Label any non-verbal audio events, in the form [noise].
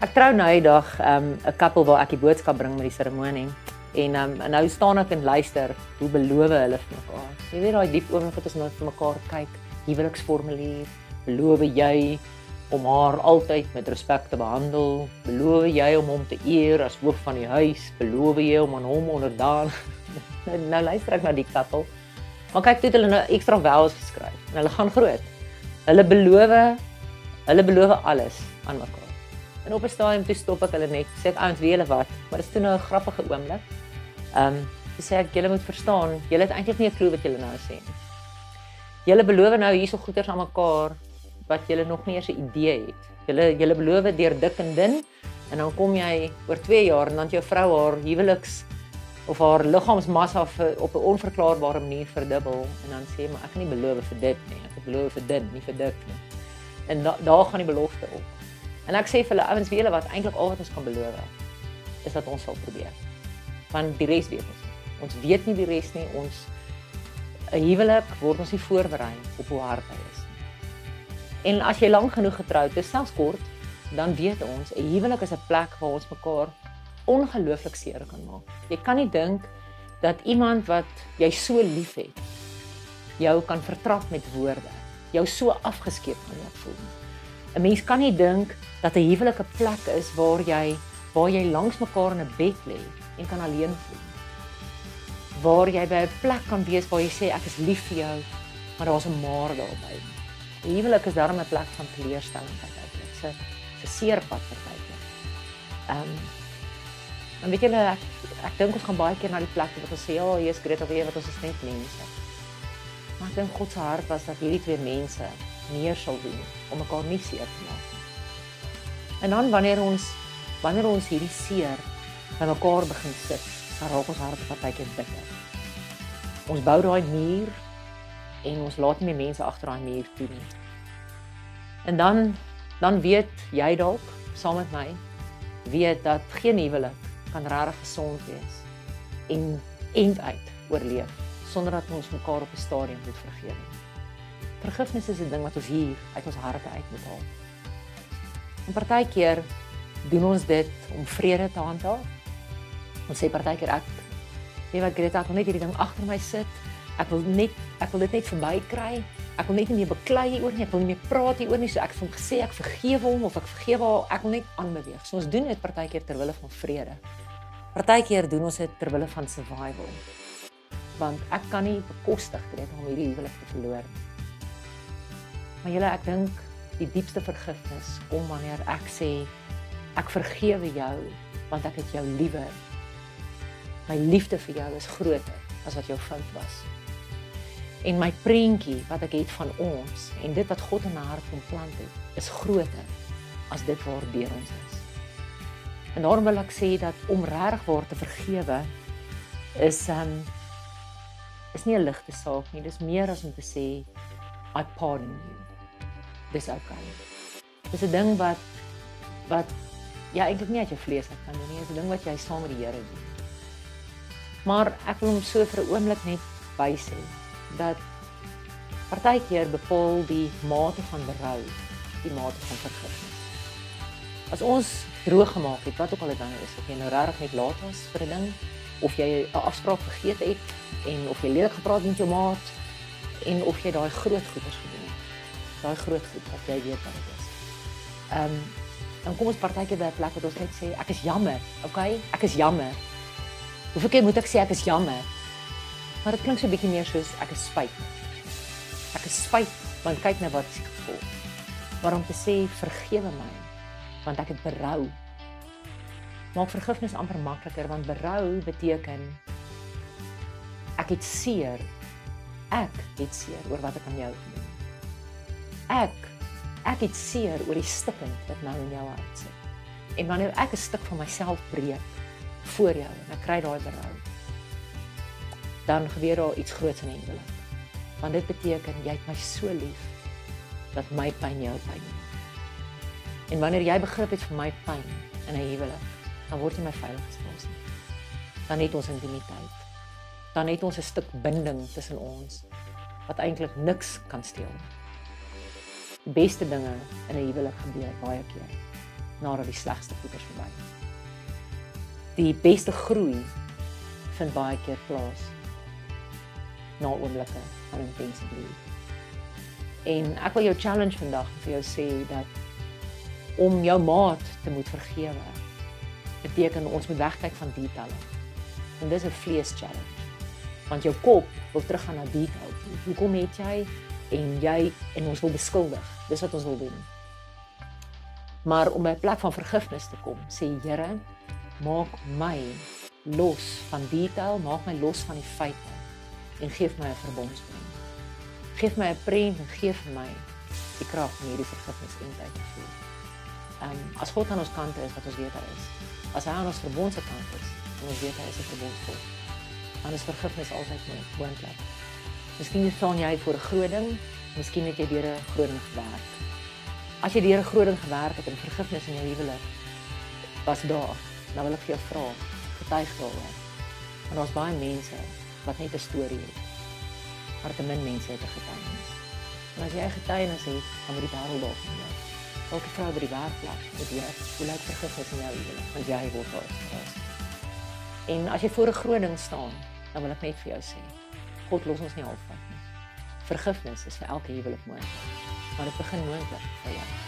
Ek trou nou eendag um, 'n um, koppel waar ek die boodskap bring met die seremonie. En um, nou staan ek en luister hoe beloof hulle vir mekaar. Jy weet daai diep oomblik wat ons nou vir mekaar kyk, huweliksformulier. Beloof jy om haar altyd met respek te behandel? Beloof jy om hom te eer as hoof van die huis? Beloof jy om aan hom onderdaan? [laughs] nou, nou luister ek na die koppel. Maar kyk toe hulle nou ekstra vows geskryf. En hulle gaan groot. Hulle beloof hulle beloof alles aan mekaar. En op 'n stadium toe stop ek hulle net. Sê ek ouens, weet julle wat? Maar dit is toe nou 'n grappige oomblik. Ehm, um, sê ek julle moet verstaan, julle het eintlik nie 'n klou wat julle nou sê nie. Julle beloof nou hierso goeters aan mekaar wat julle nog nie eens 'n idee het. Julle julle beloof deur dik en dun en dan kom jy oor 2 jaar en dan jou vrou haar huweliks of haar liggaamsmassa op 'n onverklaarbare manier verdubbel en dan sê maar ek kan nie beloof vir dit nie. Ek beloof vir dit, nie vir dit nie. En da, daar gaan die belofte op. En ek sê vir hulle ouens, weet julle wat eintlik al wat ons kan beloof is dat ons sal probeer. Want die res weet ons nie. Ons weet nie die res nie. Ons 'n huwelik word ons nie voorberei op hoe hard hy is nie. En as jy lank genoeg getroud is, selfs kort, dan weet ons 'n huwelik is 'n plek waar ons mekaar ongelooflik seer kan maak. Jy kan nie dink dat iemand wat jy so liefhet jou kan vertrap met woorde, jou so afgeskeep kan laat voel. 'n Mens kan nie dink dat 'n huwelik 'n plek is waar jy waar jy langs mekaar in 'n bed lê en kan alleen voel. Waar jy by 'n plek kan wees waar jy sê ek is lief vir jou, maar daar's 'n maar daarby. 'n Huwelik is daarom 'n plek van teleurstelling partykeer. Dit's 'n seer pad partykeer. Ehm um, En weet julle ek, ek dink ons gaan baie keer na die plek waar ons sê ja, hier is Greta weer wat ons is net mense. Maar ek dink God se hart was dat hierdie twee mense meer sal doen om mekaar nie seer te maak nie. En dan wanneer ons wanneer ons hierdie seer by mekaar begin sit, raak ons harte partykeer bitter. Ons bou daai muur en ons laat nie mense agter daai muur toe nie. En dan dan weet jy dalk saam met my weet dat geen huwelik kan regtig gesond wees en end uit oorleef sonder dat ons mekaar op 'n stadium moet vergewe. Vergifnis is 'n ding wat ons hier uit ons harte uit moet haal. En partykeer doen ons dit om vrede te handhaaf. Ons sê partykeer ek weet wat Greta kon net hierdie ding agter my sit. Ek wil net ek wil dit net verby kry. Ek wil net nie meer beklei oor nie. Ek wil nie meer praat hieroor nie. So ek het hom gesê ek vergewe hom of ek vergewe haar. Ek wil net aanbeweeg. So ons doen dit partykeer ter wille van vrede. Partykeer doen ons dit ter wille van survival. Want ek kan nie bekostig dit om hierdie huwelik te verloor nie. Maar julle, ek dink die diepste vergifnis kom wanneer ek sê ek vergewe jou want ek het jou liewer. My liefde vir jou is groter as wat jou fout was. En my prentjie wat ek het van ons en dit wat God in my hart geplant het, is groter as dit waardeur ons is. En daarom wil ek sê dat om regtig waar te vergewe is um is nie 'n ligte saak nie. Dis meer as om te sê I pardon you. Dis okay. Dis 'n ding wat wat ja eintlik nie uit jou vlees uit kan doen nie. Dis 'n ding wat jy saam met die Here doen. Maar ek wil hom so vir 'n oomblik net wys hê dat partykeer bepaal die mate van berou die mate van vergifnis. As ons droog gemaak het, wat ook al dit is, of jy nou regtig net laat was vir 'n ding of jy 'n afspraak vergeet het en of jy lelik gepraat het met jou maat en of jy daai groot goeders gedoen het. Daai groot goed wat jy weet wat dit is. Ehm um, dan kom ons partykeer by 'n plek waar ons net sê ek is jammer, okay? Ek is jammer. Hoeveel keer moet ek sê ek is jammer? Maar dit klink so 'n bietjie meer soos ek is spyt. Ek is spyt want kyk nou wat ek gevoel. Waarom te sê vergewe my? want ek het berou. Maak vergifnis amper makliker want berou beteken ek het seer. Ek het seer oor wat ek aan jou gedoen het. Ek ek het seer oor die stikkend wat nou in jou hart sit. En wanneer ek 'n stuk van myself breek voor jou en ek kry daai berou, dan gebeur daar iets groots in die huwelik. Want dit beteken jy het my so lief dat my pyn jou pyn is. En wanneer jy begrip het vir my pyn in 'n huwelik, dan word jy my veilige spasie. Dan het ons intimiteit. Dan het ons 'n stuk binding tussen ons wat eintlik niks kan steel nie. Beste dinge in 'n huwelik gebeur baie keer nadat die slegste goeders verby is. Die beste groei vind baie keer plaas na oomblikke van intense bloed. En ek wil jou challenge vandag vir jou sê dat om jou maat te moet vergewe beteken ons moet wegkyk van detail. En dis 'n vlees challenge. Want jou kop wil teruggaan na detail. Hoekom het jy en jy en ons wil beskuldig. Dis wat ons wil doen. Maar om by 'n plek van vergifnis te kom, sê Here, maak my los van detail, maak my los van die feite en gee my 'n verbondsprent. Geef my 'n prent en gee vir my die krag om hierdie vergifnis in tyd te voel. Ehm um, as God aan ons kant is, wat ons weet hy is. As hy aan ons verbondse kant is, dan ons weet hy is 'n verbondsvol. Dan is vergifnis altyd moontlik. Miskien staan jy voor 'n groot ding, miskien het jy deur 'n groot ding gewerk. As jy deur 'n groot ding gewerk het en vergifnis in jou huwelik was daar, dan wil ek vir jou vra, getuig daaroor. Want daar's baie mense wat net 'n storie het. Maar te min mense het 'n getuienis. En as jy 'n getuienis het, dan moet die wêreld dalk van jou. Elke vrou by die werkplek, dit jy, hoe lyk vergifnis in jou huwelik? Want jy word daar. En as jy voor 'n groot ding staan, dan wil ek net vir jou sê, God los ons nie halfpad nie. Vergifnis is vir elke huwelik moontlik. Maar dit begin moontlik by jou.